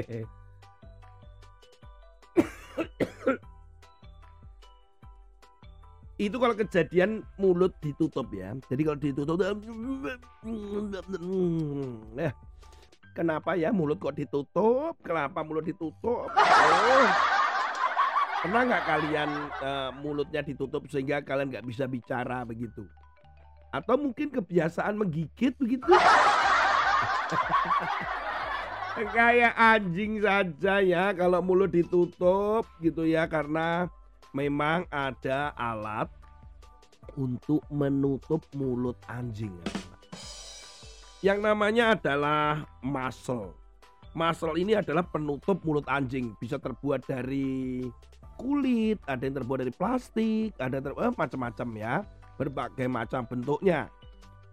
itu kalau kejadian mulut ditutup ya. Jadi kalau ditutup nah, kenapa ya mulut kok ditutup? Kenapa mulut ditutup? Oh. Pernah nggak kalian uh, mulutnya ditutup sehingga kalian nggak bisa bicara begitu? Atau mungkin kebiasaan menggigit begitu? Kayak anjing saja ya kalau mulut ditutup gitu ya karena memang ada alat untuk menutup mulut anjing. Yang namanya adalah muscle. Muscle ini adalah penutup mulut anjing. Bisa terbuat dari kulit, ada yang terbuat dari plastik, ada eh, macam-macam ya. Berbagai macam bentuknya.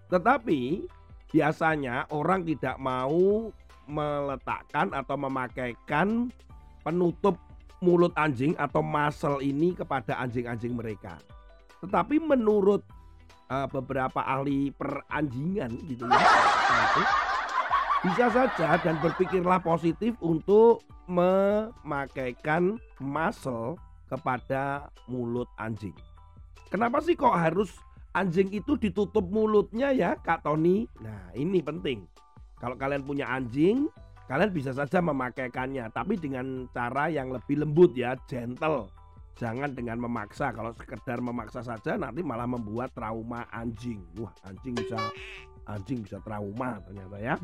Tetapi biasanya orang tidak mau meletakkan atau memakaikan penutup mulut anjing atau muscle ini kepada anjing-anjing mereka. Tetapi menurut uh, beberapa ahli peranjingan gitu ya, bisa saja dan berpikirlah positif untuk memakaikan muscle kepada mulut anjing. Kenapa sih kok harus anjing itu ditutup mulutnya ya Kak Tony? Nah ini penting. Kalau kalian punya anjing, Kalian bisa saja memakaikannya, tapi dengan cara yang lebih lembut ya, gentle. Jangan dengan memaksa. Kalau sekedar memaksa saja nanti malah membuat trauma anjing. Wah, anjing bisa anjing bisa trauma ternyata ya.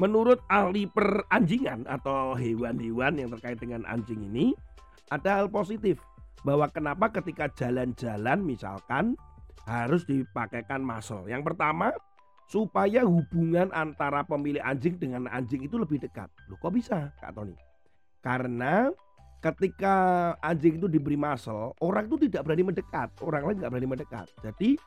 Menurut ahli peranjingan atau hewan-hewan yang terkait dengan anjing ini, ada hal positif bahwa kenapa ketika jalan-jalan misalkan harus dipakaikan muscle. Yang pertama, supaya hubungan antara pemilik anjing dengan anjing itu lebih dekat. Loh kok bisa Kak Tony? Karena ketika anjing itu diberi muscle, orang itu tidak berani mendekat, orang lain nggak berani mendekat. Jadi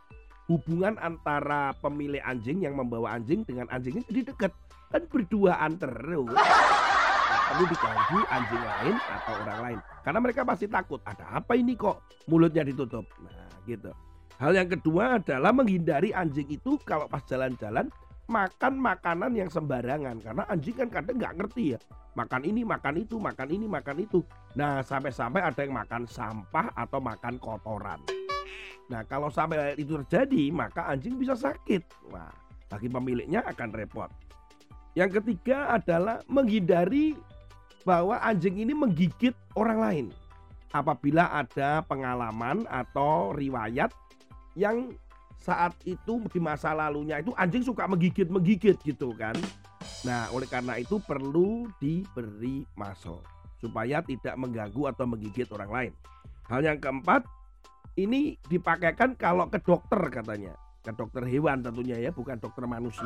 hubungan antara pemilik anjing yang membawa anjing dengan anjingnya jadi dekat kan berduaan terus. Nah, perlu diganggu anjing lain atau orang lain karena mereka pasti takut ada apa ini kok mulutnya ditutup. Nah gitu. Hal yang kedua adalah menghindari anjing itu kalau pas jalan-jalan makan makanan yang sembarangan. Karena anjing kan kadang nggak ngerti ya makan ini makan itu makan ini makan itu. Nah sampai-sampai ada yang makan sampah atau makan kotoran. Nah kalau sampai itu terjadi maka anjing bisa sakit. Wah bagi pemiliknya akan repot. Yang ketiga adalah menghindari bahwa anjing ini menggigit orang lain. Apabila ada pengalaman atau riwayat yang saat itu di masa lalunya itu anjing suka menggigit-menggigit gitu kan. Nah, oleh karena itu perlu diberi masuk supaya tidak mengganggu atau menggigit orang lain. Hal yang keempat, ini dipakaikan kalau ke dokter katanya. Ke dokter hewan tentunya ya, bukan dokter manusia.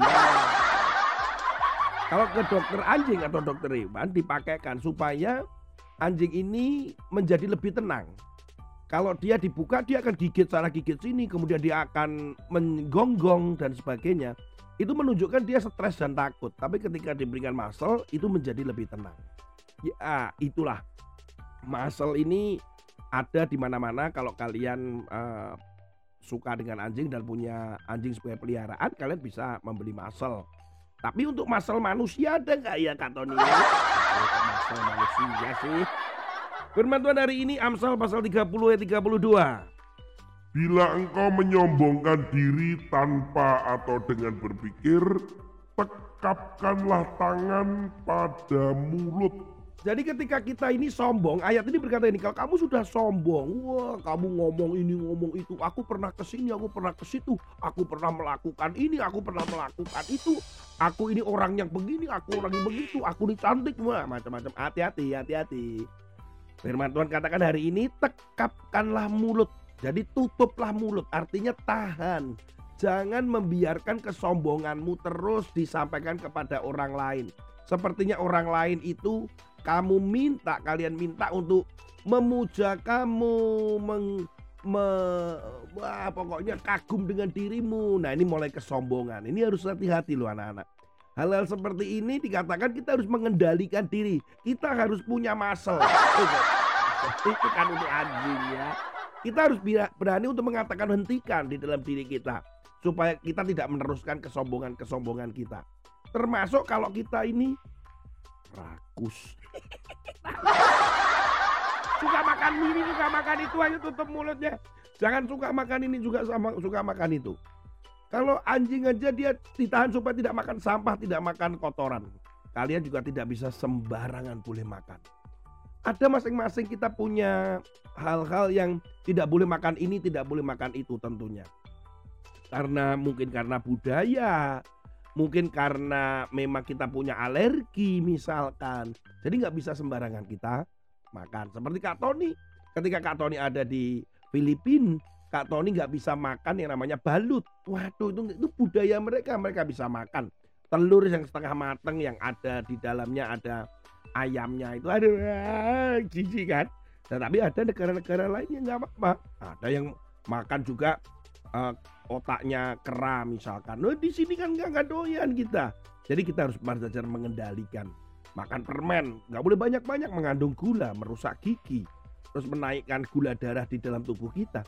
Kalau ke dokter anjing atau dokter hewan dipakaikan supaya anjing ini menjadi lebih tenang kalau dia dibuka dia akan gigit sana gigit sini kemudian dia akan menggonggong dan sebagainya. Itu menunjukkan dia stres dan takut. Tapi ketika diberikan muscle itu menjadi lebih tenang. Ya itulah. Muscle ini ada di mana-mana kalau kalian uh, suka dengan anjing dan punya anjing sebagai peliharaan kalian bisa membeli muscle. Tapi untuk muscle manusia ada nggak ya Kak Tony? muscle manusia sih Firman Tuhan hari ini Amsal pasal 30 ayat 32. Bila engkau menyombongkan diri tanpa atau dengan berpikir, tekapkanlah tangan pada mulut. Jadi ketika kita ini sombong, ayat ini berkata ini, kalau kamu sudah sombong, wah kamu ngomong ini, ngomong itu, aku pernah ke sini, aku pernah ke situ, aku pernah melakukan ini, aku pernah melakukan itu, aku ini orang yang begini, aku orang yang begitu, aku ini cantik, wah macam-macam. Hati-hati, hati-hati. Firman Tuhan katakan hari ini tekapkanlah mulut. Jadi tutuplah mulut, artinya tahan. Jangan membiarkan kesombonganmu terus disampaikan kepada orang lain. Sepertinya orang lain itu kamu minta, kalian minta untuk memuja kamu, meng, me, wah, pokoknya kagum dengan dirimu. Nah ini mulai kesombongan. Ini harus hati-hati loh anak-anak. Hal-hal seperti ini dikatakan kita harus mengendalikan diri. Kita harus punya muscle. Itu kan untuk anjing ya. Kita harus berani untuk mengatakan hentikan di dalam diri kita. Supaya kita tidak meneruskan kesombongan-kesombongan kita. Termasuk kalau kita ini rakus. suka makan ini, suka makan itu aja tutup mulutnya. Jangan suka makan ini juga sama suka makan itu. Kalau anjing aja dia ditahan supaya tidak makan sampah, tidak makan kotoran. Kalian juga tidak bisa sembarangan boleh makan. Ada masing-masing kita punya hal-hal yang tidak boleh makan ini, tidak boleh makan itu tentunya. Karena mungkin karena budaya, mungkin karena memang kita punya alergi misalkan. Jadi nggak bisa sembarangan kita makan. Seperti Kak Tony, ketika Kak Tony ada di Filipina, Kak Tony nggak bisa makan yang namanya balut. Waduh itu, itu budaya mereka, mereka bisa makan telur yang setengah mateng yang ada di dalamnya ada ayamnya itu aduh ah, jijik kan. Tetapi ada negara-negara lain yang nggak apa-apa. Ada yang makan juga uh, otaknya kera misalkan. Nah, di sini kan nggak doyan kita. Jadi kita harus belajar mengendalikan. Makan permen nggak boleh banyak-banyak mengandung gula, merusak gigi, terus menaikkan gula darah di dalam tubuh kita.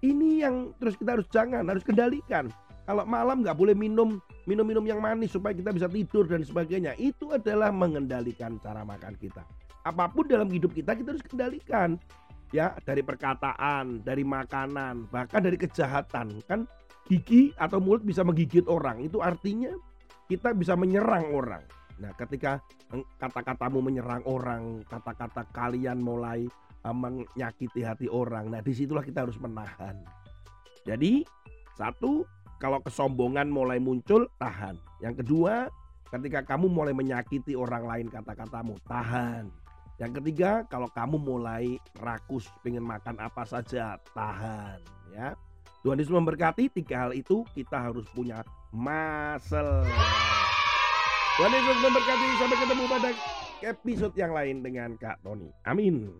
Ini yang terus kita harus jangan, harus kendalikan. Kalau malam nggak boleh minum minum-minum yang manis supaya kita bisa tidur dan sebagainya. Itu adalah mengendalikan cara makan kita. Apa pun dalam hidup kita kita harus kendalikan. Ya, dari perkataan, dari makanan, bahkan dari kejahatan. Kan gigi atau mulut bisa menggigit orang. Itu artinya kita bisa menyerang orang. Nah, ketika kata-katamu menyerang orang, kata-kata kalian mulai menyakiti hati orang. Nah, di situlah kita harus menahan. Jadi, satu, kalau kesombongan mulai muncul, tahan. Yang kedua, ketika kamu mulai menyakiti orang lain kata-katamu, tahan. Yang ketiga, kalau kamu mulai rakus, pengen makan apa saja, tahan. Ya, Tuhan Yesus memberkati tiga hal itu kita harus punya muscle. Yesus memberkati sampai ketemu pada episode yang lain dengan Kak Tony. Amin.